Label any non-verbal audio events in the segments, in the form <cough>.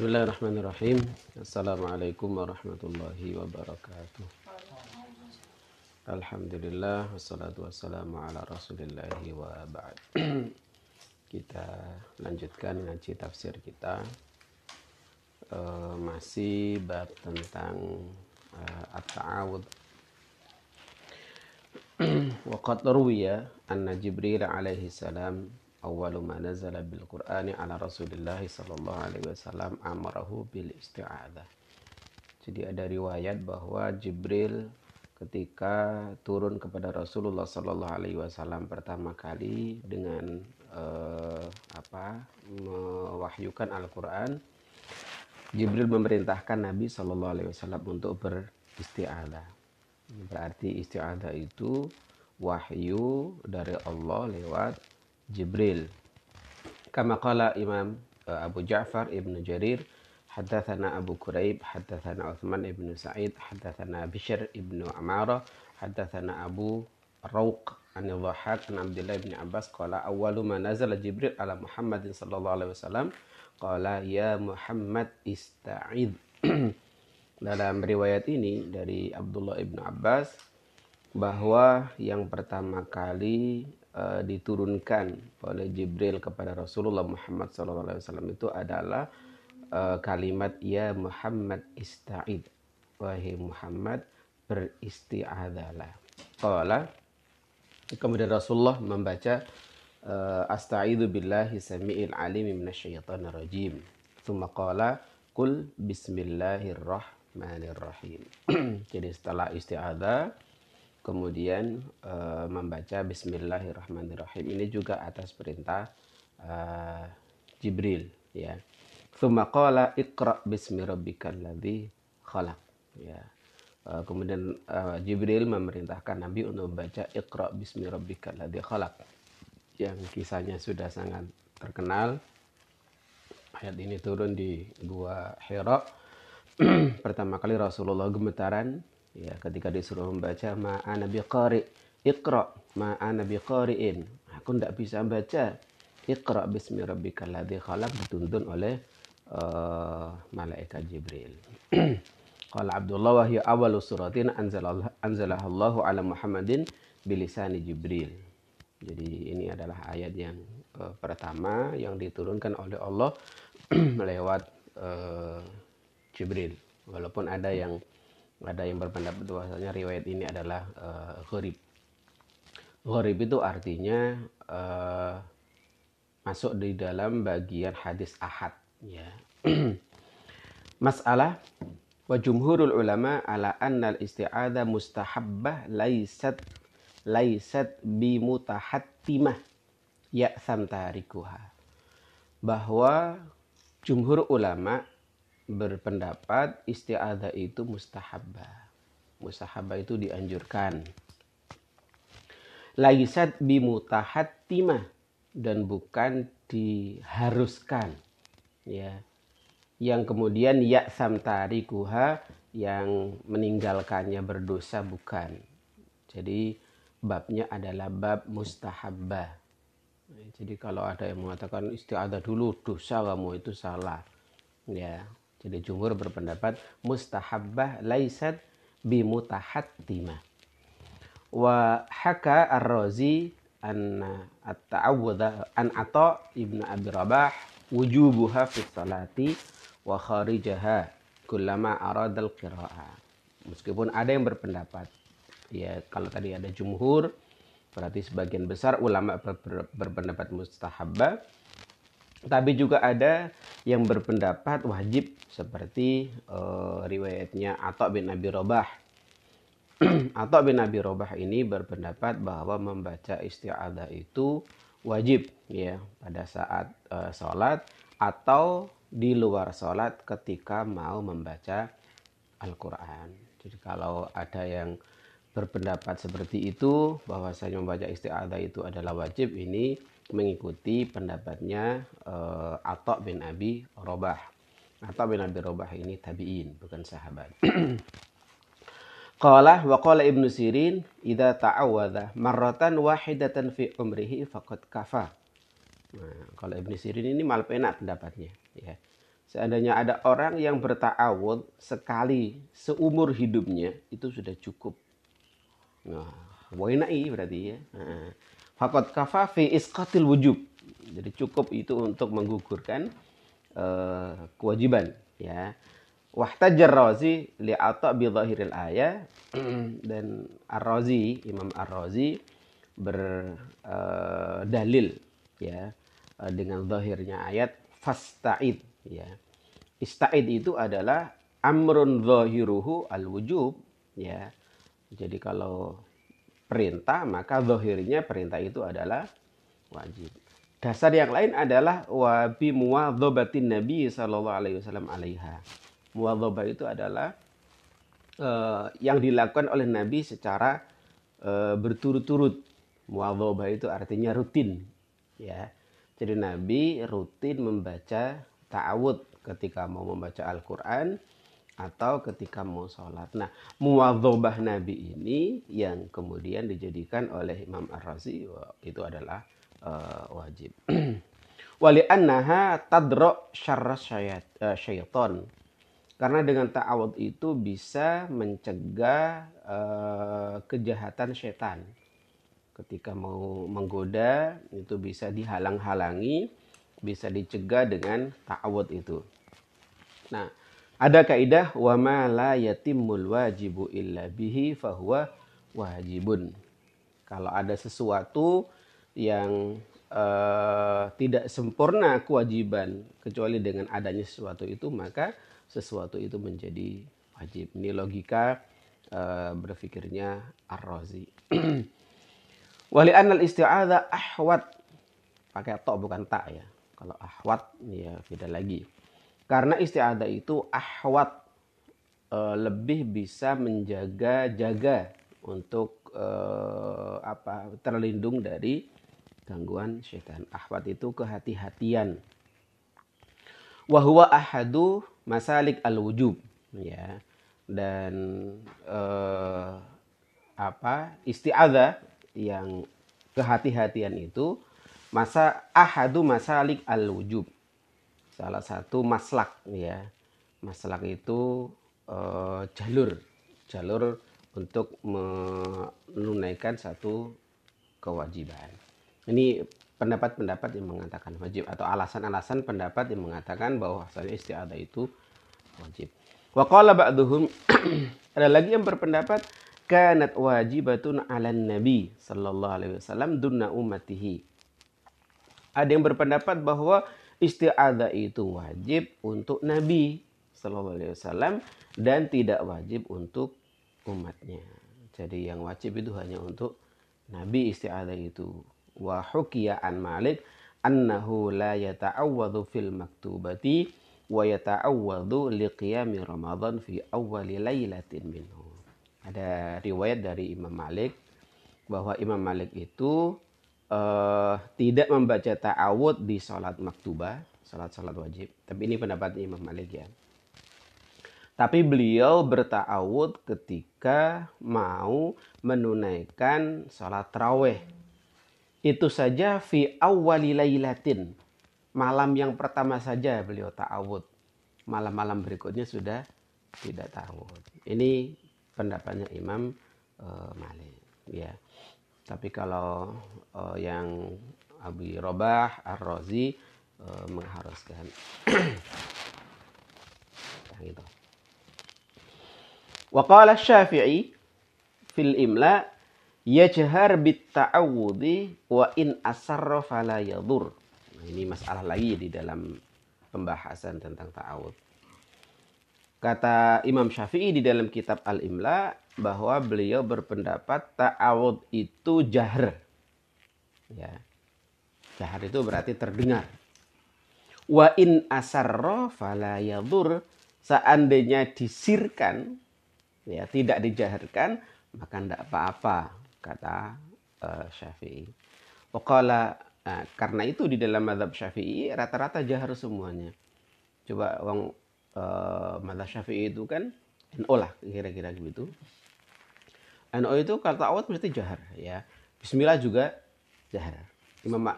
Bismillahirrahmanirrahim. Assalamualaikum warahmatullahi wabarakatuh. Alhamdulillah wassalatu wassalamu ala rasulillahi wa ba'd. <clears throat> kita lanjutkan ngaji tafsir kita. Uh, masih bab tentang uh, at-ta'awud. <clears throat> wa qad ruwiya anna Jibril alaihi salam awwalu ma nazala bil Qur'ani ala Rasulillah sallallahu alaihi wasallam amarahu bil isti'adzah. Jadi ada riwayat bahwa Jibril ketika turun kepada Rasulullah sallallahu alaihi wasallam pertama kali dengan uh, apa? mewahyukan Al-Qur'an Jibril memerintahkan Nabi sallallahu alaihi wasallam untuk beristi'adzah. Berarti isti'adzah itu wahyu dari Allah lewat Jibril. Kama qala Imam Abu Ja'far Ibn Jarir حدثنا أبو كريب حدثنا عثمان بن سعيد حدثنا بشر بن عمارة حدثنا أبو روق عن الضحاك عن عبد الله بن عباس قال أول ما نزل جبريل على محمد صلى الله عليه وسلم قال يا محمد استعذ dalam riwayat ini dari Abdullah ibn Abbas bahwa yang pertama kali uh, diturunkan oleh Jibril kepada Rasulullah Muhammad SAW itu adalah uh, kalimat ya Muhammad ista'id. Wahai Muhammad beristi'adalah qala kemudian Rasulullah membaca uh, asta'idu billahi sami'il alim minasyaitonir rajim thumma qala kul bismillahirrahmanirrahim. <clears throat> Jadi setelah isti'adah kemudian uh, membaca Bismillahirrahmanirrahim ini juga atas perintah uh, Jibril ya. Tsumma qala iqra bismi rabbikal ladzi khalaq ya. Uh, kemudian uh, Jibril memerintahkan Nabi untuk membaca iqra bismi rabbikal ladzi khalaq yang kisahnya sudah sangat terkenal. Ayat ini turun di gua Hira. <clears throat> Pertama kali Rasulullah gemetaran ya ketika disuruh membaca ma'ana biqari iqra ma'ana biqari'in aku tidak bisa baca iqra bismi rabbikal ladzi khalaq dituntun oleh uh, malaikat Jibril <clears throat> Qala Abdullah wa hiya awalu suratin anzalah Allah ala Muhammadin bilisani Jibril. Jadi ini adalah ayat yang uh, pertama yang diturunkan oleh Allah <clears throat> lewat uh, Jibril. Walaupun ada yang ada yang berpendapat bahwasanya riwayat ini adalah uh, gharib. Gharib itu artinya uh, masuk di dalam bagian hadis ahad ya. <clears throat> Masalah wa jumhurul ulama ala anna al-isti'adzah mustahabbah laisat laisat bi mutahattimah ya'sam tarikuha. Bahwa jumhur ulama berpendapat isti'adzah itu mustahabah. Mustahabah itu dianjurkan. Laisat bimutahattimah dan bukan diharuskan. Ya. Yang kemudian ya'sam tarikuha yang meninggalkannya berdosa bukan. Jadi babnya adalah bab mustahabbah. Jadi kalau ada yang mengatakan isti'adzah dulu dosa kamu itu salah. Ya, jadi jumhur berpendapat mustahabbah laisat bimutahattimah. Wa haka ar-Razi an at-ta'awudha an Atha ibnu Abi Rabah wujubuha fi salati wa kharijaha kullama aradal qira'ah. Meskipun ada yang berpendapat ya kalau tadi ada jumhur berarti sebagian besar ulama ber ber berpendapat mustahabbah tapi juga ada yang berpendapat wajib seperti uh, riwayatnya Atta bin Abi Robah. <clears throat> Atta bin Abi Robah ini berpendapat bahwa membaca isti'adah itu wajib ya pada saat uh, sholat atau di luar sholat ketika mau membaca Al-Quran. Jadi kalau ada yang berpendapat seperti itu bahwasanya membaca isti'adah itu adalah wajib ini mengikuti pendapatnya uh, Atta bin Abi Robah. Atta bin Abi Robah ini tabi'in, bukan sahabat. <clears throat> Qala wa qala Ibnu Sirin idza ta'awadha marratan wahidatan fi umrihi faqad kafa. Nah, kalau Ibnu Sirin ini malah enak pendapatnya ya. Seandainya ada orang yang berta'awud sekali seumur hidupnya, itu sudah cukup. Nah, wainai berarti ya. Nah, Fakot kafa fi isqatil wujub. Jadi cukup itu untuk menggugurkan uh, kewajiban. Ya. Wahtajar Razi li'ata bi zahiril ayat <clears throat> dan Ar-Razi, Imam Ar-Razi berdalil uh, ya uh, dengan zahirnya ayat fasta'id ya. Ista'id itu adalah amrun zahiruhu al-wujub ya. Jadi kalau perintah maka zahirnya perintah itu adalah wajib. Dasar yang lain adalah wabi muwadzabatin Nabi sallallahu alaihi wasallam alaiha muwadzabah itu adalah uh, yang dilakukan oleh Nabi secara uh, berturut-turut. Muwadzabah itu artinya rutin, ya. Jadi Nabi rutin membaca ta'awud ketika mau membaca Al-Qur'an atau ketika mau sholat. Nah, muwadzabah Nabi ini yang kemudian dijadikan oleh Imam Ar-Razi itu adalah uh, wajib. <clears throat> Wali annaha tadro syarra syaitan karena dengan ta'awud itu bisa mencegah uh, kejahatan setan. Ketika mau menggoda itu bisa dihalang-halangi, bisa dicegah dengan ta'awud itu. Nah, ada kaidah wa ma la yatimul wajibu illa bihi fahuwa wajibun. Kalau ada sesuatu yang uh, tidak sempurna kewajiban kecuali dengan adanya sesuatu itu maka sesuatu itu menjadi wajib. Ini logika uh, berpikirnya Ar-Razi. <clears throat> Wali anal isti'adha ahwat. Pakai to bukan tak ya. Kalau ahwat ya beda lagi. Karena isti'adha itu ahwat uh, lebih bisa menjaga-jaga untuk uh, apa terlindung dari gangguan syaitan. Ahwat itu kehati-hatian. Wahwa ahadu masalik al-wujub ya dan eh, apa isti'adzah yang kehati-hatian itu masa ahadu masalik al-wujub salah satu maslak ya maslak itu eh, jalur jalur untuk menunaikan satu kewajiban ini pendapat-pendapat yang mengatakan wajib atau alasan-alasan pendapat yang mengatakan bahwa isti'adzah itu wajib. Wa qala ba'duhum <clears throat> ada lagi yang berpendapat kanat wajibatun 'alan nabi sallallahu alaihi wasallam dunna ummatihi. Ada yang berpendapat bahwa isti'adzah itu wajib untuk nabi sallallahu alaihi wasallam dan tidak wajib untuk umatnya. Jadi yang wajib itu hanya untuk nabi isti'adzah itu. Wa hukiya an Malik annahu la yata'awwadhu fil maktubati wa yata'awwadhu liqiyami Ramadan fi awwali lailatin minhu. Ada riwayat dari Imam Malik bahwa Imam Malik itu uh, tidak membaca ta'awud di salat maktubah, salat-salat wajib. Tapi ini pendapat Imam Malik ya. Tapi beliau berta'awud ketika mau menunaikan salat tarawih. Itu saja fi awwali lailatin malam yang pertama saja beliau ta'awud. Malam-malam berikutnya sudah tidak ta'awud. Ini pendapatnya Imam uh, Malik. Ya. Tapi kalau uh, yang Abu Robah Ar-Razi uh, mengharuskan <clears throat> yang itu. Wa qala Syafi'i fil imla yajhar bit ta'awudi wa in asarra fala. Nah, ini masalah lagi di dalam pembahasan tentang ta'awud. Kata Imam Syafi'i di dalam kitab Al-Imla bahwa beliau berpendapat ta'awud itu jahr. Ya. Jahr itu berarti terdengar. Wa in asarro fala yadur. Seandainya disirkan, ya tidak dijaharkan, maka tidak apa-apa, kata uh, Syafi'i. Waqala Nah, karena itu di dalam madhab syafi'i rata-rata jahar semuanya. Coba uang uh, madhab syafi'i itu kan NO lah kira-kira begitu. NO itu kata awat mesti jahar ya. Bismillah juga jahar. Imam, uh,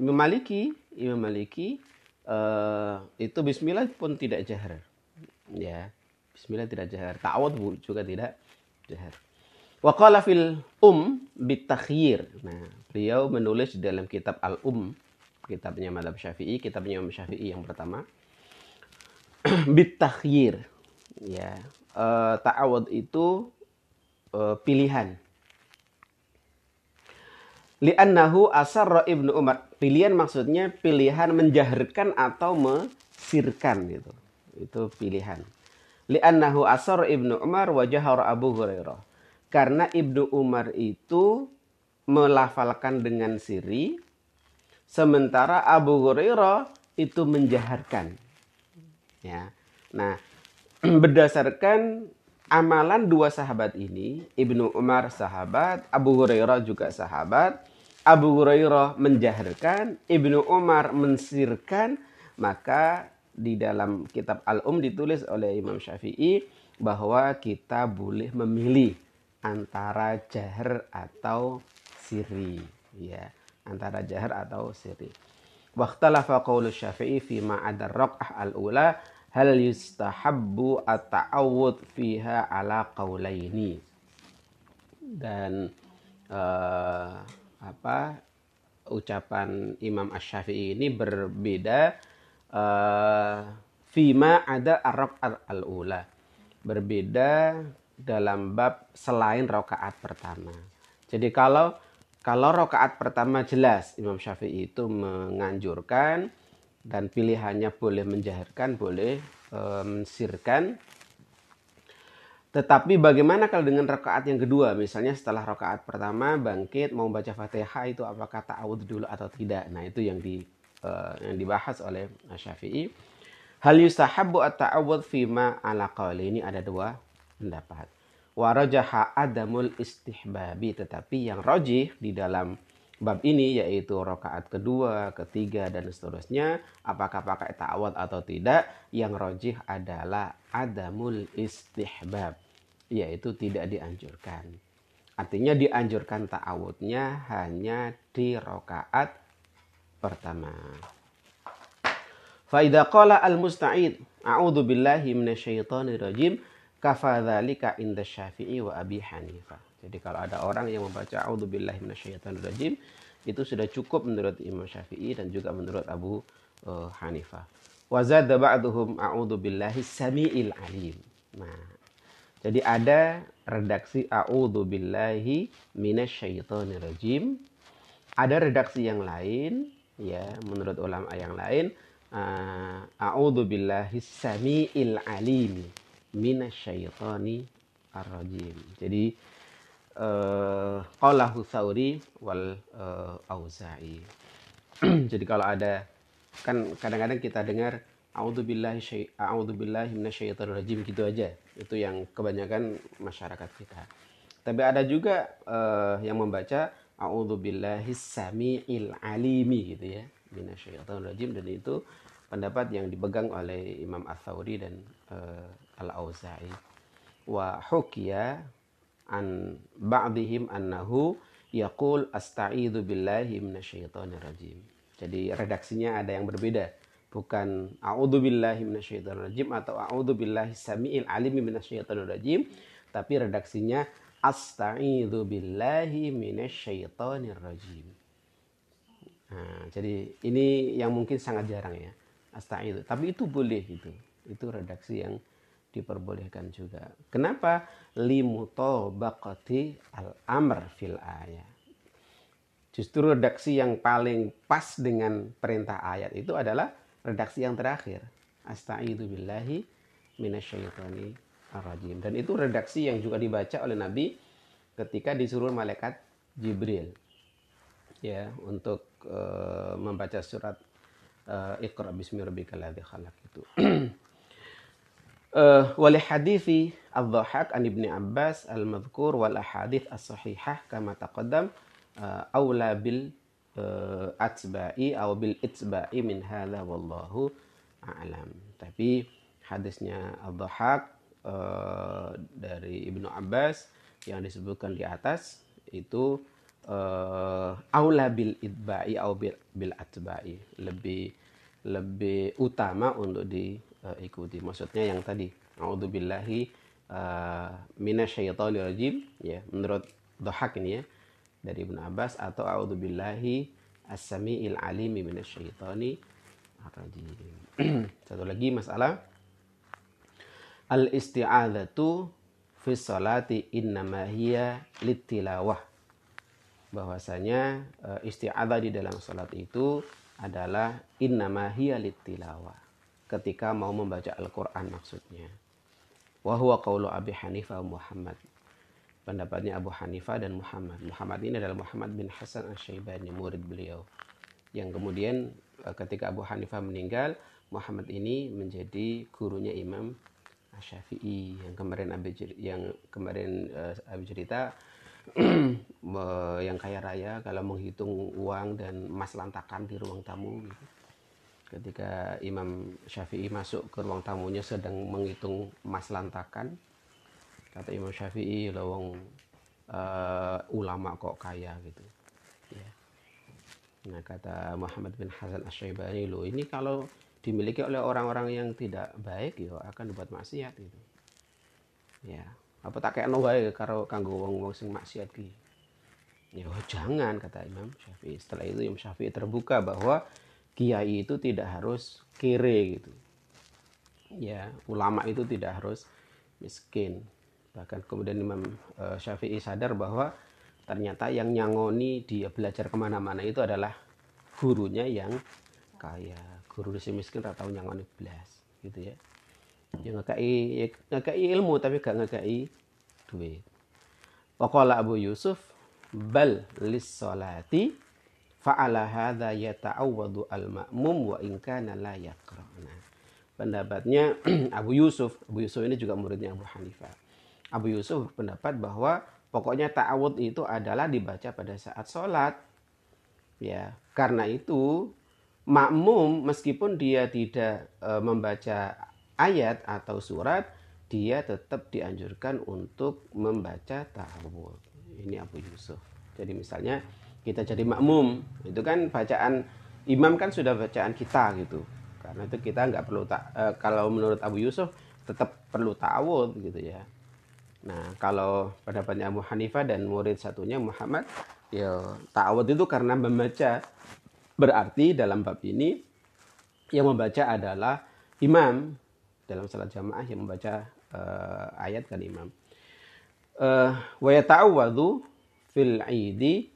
Imam Maliki, Imam Maliki uh, itu bismillah pun tidak jahar. Ya. Bismillah tidak jahar. Ta'awud juga tidak jahar. Wa qala fil um bitakhyir. Nah, beliau menulis dalam kitab Al-Um, kitabnya Madhab Syafi'i, kitabnya Imam Syafi'i yang pertama. <clears throat> bitakhyir. Ya. Uh, ta'awud itu uh, pilihan Li'annahu asarra ibnu Umar. Pilihan maksudnya pilihan menjaharkan atau mesirkan gitu. Itu pilihan. Li'annahu asarra ibnu Umar wa jahara Abu Hurairah. Karena ibnu Umar itu melafalkan dengan siri. Sementara Abu Hurairah itu menjaharkan. Ya. Nah, <clears throat> berdasarkan amalan dua sahabat ini, Ibnu Umar sahabat, Abu Hurairah juga sahabat, Abu Hurairah menjaharkan, Ibnu Umar mensirkan, maka di dalam kitab Al-Um ditulis oleh Imam Syafi'i bahwa kita boleh memilih antara jahar atau siri, ya, antara jahar atau siri. Waqtalafa qaulu Syafi'i fi ma'adar raq'ah al-ula hal yustahabbu at-ta'awud fiha ala qaulaini. Dan uh, apa ucapan Imam Ash-Syafi'i ini berbeda uh, fima ada arok al-ula berbeda dalam bab selain rokaat pertama. Jadi kalau kalau rokaat pertama jelas Imam Syafi'i itu menganjurkan dan pilihannya boleh menjahirkan, boleh e, mensirkan tetapi bagaimana kalau dengan rakaat yang kedua? Misalnya setelah rakaat pertama bangkit mau baca Fatihah itu apakah ta'awud dulu atau tidak? Nah, itu yang di uh, yang dibahas oleh Syafi'i. Hal yustahabbu at-ta'awud fima ala qawli. Ini ada dua pendapat. Wa rajaha adamul istihbabi. Tetapi yang rojih di dalam bab ini yaitu rakaat kedua, ketiga dan seterusnya apakah pakai ta'awud atau tidak yang rojih adalah adamul istihbab yaitu tidak dianjurkan. Artinya dianjurkan ta'awudnya hanya di rakaat pertama. Faidah qala al-musta'id a'udzu billahi minasyaitonir rajim kafa inda Syafi'i wa Abi Hanifah. Jadi kalau ada orang yang membaca minasyaitonirrajim itu sudah cukup menurut Imam Syafi'i dan juga menurut Abu uh, Hanifah. Wa zada ba'duhum a'udzubillahi samiil alim. Nah, jadi ada redaksi a'udzubillahi minasyaitonirrajim. Ada redaksi yang lain ya menurut ulama yang lain uh, a'udzubillahi samiil alim minasyaitoni arrajim. Jadi qalahu Tsauri wal uh, Auza'i. <clears throat> Jadi kalau ada kan kadang-kadang kita dengar a'udzubillahi syai rajim gitu aja. Itu yang kebanyakan masyarakat kita. Tapi ada juga uh, yang membaca a'udzubillahi samiil alimi gitu ya. Minasyaitonir rajim dan itu pendapat yang dipegang oleh Imam Ats-Tsauri dan uh, Al-Auza'i. Wa an ba'dihim annahu yaqul asta'idzu billahi minasyaitonir rajim. Jadi redaksinya ada yang berbeda. Bukan a'udzu billahi minasyaitonir rajim atau a'udzu billahi samiil alim minasyaitonir rajim, tapi redaksinya asta'idzu billahi minasyaitonir rajim. Nah, jadi ini yang mungkin sangat jarang ya. Asta'idzu, tapi itu boleh itu. Itu redaksi yang diperbolehkan juga. Kenapa? Limutabaqati al-amr fil ayat. Justru redaksi yang paling pas dengan perintah ayat itu adalah redaksi yang terakhir. Asta'idu billahi minasyaitani ar-rajim. Dan itu redaksi yang juga dibaca oleh Nabi ketika disuruh malaikat Jibril. Ya, untuk uh, membaca surat uh, Iqra bismi rabbikal ladzi khalaq itu. <clears throat> Uh, wali hadithi al-dhahak an ibni Abbas al-madhkur wal ahadith as-sahihah kama taqaddam uh, awla bil uh, atba'i aw bil itba'i min hadha wallahu a'lam. Tapi hadisnya al-dhahak dari Ibnu Abbas yang disebutkan di atas itu uh, aula bil itba'i aw bil, bil atba'i lebih lebih utama untuk diikuti. Maksudnya yang tadi, A'udzubillahi uh, minasyaitonirrajim ya, menurut Dohak ini ya dari Ibnu Abbas atau A'udzubillahi as-sami'il alimi minasyaitoni rajim. <clears throat> Satu lagi masalah al-isti'adzatu fi salati innama hiya litilawah. Bahwasanya uh, isti'adzah di dalam salat itu adalah innama hiya litilawah. Ketika mau membaca Al-Qur'an maksudnya. Wa huwa qawlu Abi Hanifah Muhammad. Pendapatnya Abu Hanifah dan Muhammad. Muhammad ini adalah Muhammad bin Hasan Asy-Syaibani, murid beliau. Yang kemudian eh, ketika Abu Hanifah meninggal, Muhammad ini menjadi gurunya Imam Syafi'i yang kemarin Abi yang kemarin uh, Abi cerita <clears throat> yang kaya raya kalau menghitung uang dan emas lantakan di ruang tamu gitu. Ketika Imam Syafi'i masuk ke ruang tamunya sedang menghitung emas lantakan, kata Imam Syafi'i lawang uh, ulama kok kaya gitu. Ya. Nah kata Muhammad bin Hasan Asy-Syaibani lo ini kalau dimiliki oleh orang-orang yang tidak baik ya akan dibuat maksiat gitu. Ya, apa tak kayak wae karo kanggo wong-wong sing maksiat ki ya oh, jangan kata Imam Syafi'i setelah itu Imam Syafi'i terbuka bahwa kiai itu tidak harus kere gitu. Ya ulama itu tidak harus miskin. Bahkan kemudian Imam uh, Syafi'i sadar bahwa ternyata yang nyangoni dia belajar ke mana-mana itu adalah gurunya yang kaya. Guru si miskin tak tahu nyangoni belas gitu ya. Ya ngekai ya, ngekai ilmu tapi gak ngekai duit. Waqala Abu Yusuf bal lis salati fa'ala hadza yata'awwadu al ma'mum wa in kana la yaqra'na. Pendapatnya <clears throat> Abu Yusuf, Abu Yusuf ini juga muridnya Abu Hanifah. Abu Yusuf berpendapat bahwa pokoknya ta'awud itu adalah dibaca pada saat sholat. Ya, karena itu makmum meskipun dia tidak e, membaca ayat atau surat, dia tetap dianjurkan untuk membaca ta'awud. Ini Abu Yusuf. Jadi misalnya kita jadi makmum, itu kan bacaan imam kan sudah bacaan kita gitu. Karena itu kita nggak perlu tak e, kalau menurut Abu Yusuf tetap perlu ta'awud gitu ya. Nah, kalau pendapatnya Abu Hanifah dan murid satunya Muhammad, ya ta'awud itu karena membaca berarti dalam bab ini yang membaca adalah imam dalam salat jamaah yang membaca uh, ayat kan imam. Uh, wa yata'awwadhu fil 'idi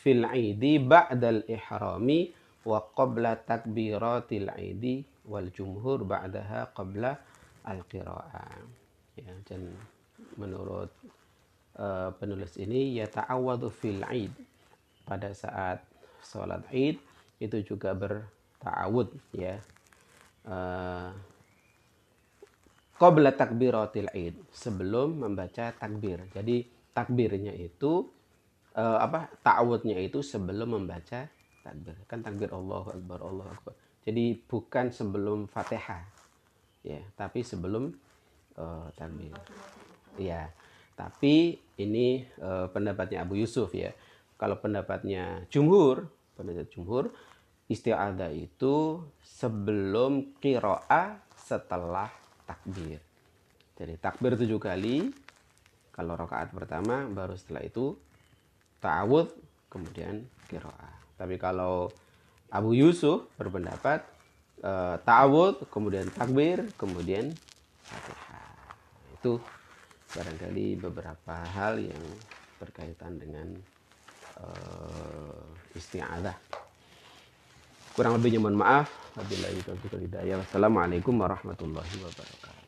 fil 'idi ba'dal ihrami wa qabla takbiratil 'idi wal jumhur ba'daha qabla al qira'ah. Ya, dan menurut uh, penulis ini yata'awwadhu fil 'id pada saat sholat id itu juga berta'awud ya. Uh, qabla takbiratil id sebelum membaca takbir. Jadi takbirnya itu uh, apa? Ta'awudnya itu sebelum membaca takbir. Kan takbir Allahu akbar Allahu akbar. Jadi bukan sebelum Fatihah. Ya, tapi sebelum uh, takbir. Ya. Tapi ini uh, pendapatnya Abu Yusuf ya. Kalau pendapatnya jumhur, pendapat jumhur isti'adah itu sebelum qiraah setelah takbir. Jadi takbir tujuh kali. Kalau rakaat pertama baru setelah itu ta'awud kemudian kiroah. Tapi kalau Abu Yusuf berpendapat e, ta'awud kemudian takbir kemudian fatihah. Itu barangkali beberapa hal yang berkaitan dengan e, isti'adah. Kurang lebihnya mohon maaf. Wabillahi taufiq hidayah. Wassalamualaikum warahmatullahi wabarakatuh.